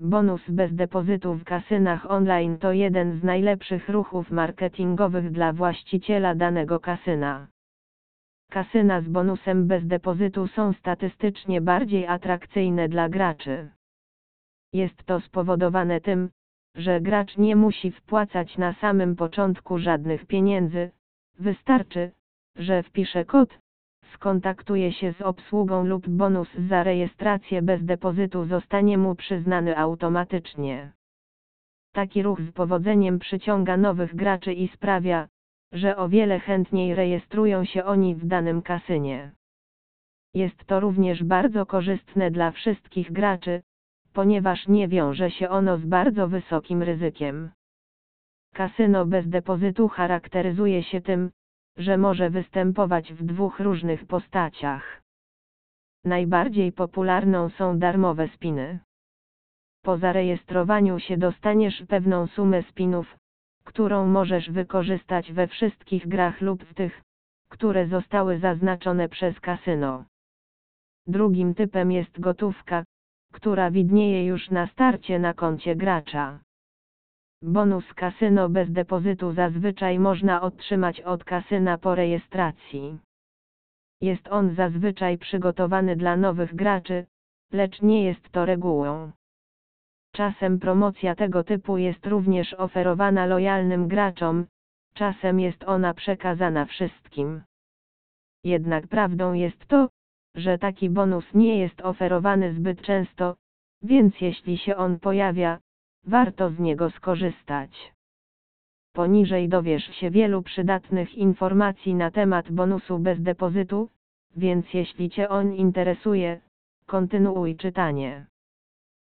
Bonus bez depozytu w kasynach online to jeden z najlepszych ruchów marketingowych dla właściciela danego kasyna. Kasyna z bonusem bez depozytu są statystycznie bardziej atrakcyjne dla graczy. Jest to spowodowane tym, że gracz nie musi wpłacać na samym początku żadnych pieniędzy, wystarczy, że wpisze kod, skontaktuje się z obsługą lub bonus za rejestrację bez depozytu zostanie mu przyznany automatycznie. Taki ruch z powodzeniem przyciąga nowych graczy i sprawia, że o wiele chętniej rejestrują się oni w danym kasynie. Jest to również bardzo korzystne dla wszystkich graczy, ponieważ nie wiąże się ono z bardzo wysokim ryzykiem. Kasyno bez depozytu charakteryzuje się tym, że może występować w dwóch różnych postaciach. Najbardziej popularną są darmowe spiny. Po zarejestrowaniu się dostaniesz pewną sumę spinów, którą możesz wykorzystać we wszystkich grach lub w tych, które zostały zaznaczone przez kasyno. Drugim typem jest gotówka, która widnieje już na starcie na koncie gracza. Bonus kasyno bez depozytu zazwyczaj można otrzymać od kasyna po rejestracji. Jest on zazwyczaj przygotowany dla nowych graczy, lecz nie jest to regułą. Czasem promocja tego typu jest również oferowana lojalnym graczom, czasem jest ona przekazana wszystkim. Jednak prawdą jest to, że taki bonus nie jest oferowany zbyt często, więc jeśli się on pojawia, warto z niego skorzystać. Poniżej dowiesz się wielu przydatnych informacji na temat bonusu bez depozytu, więc jeśli Cię on interesuje, kontynuuj czytanie.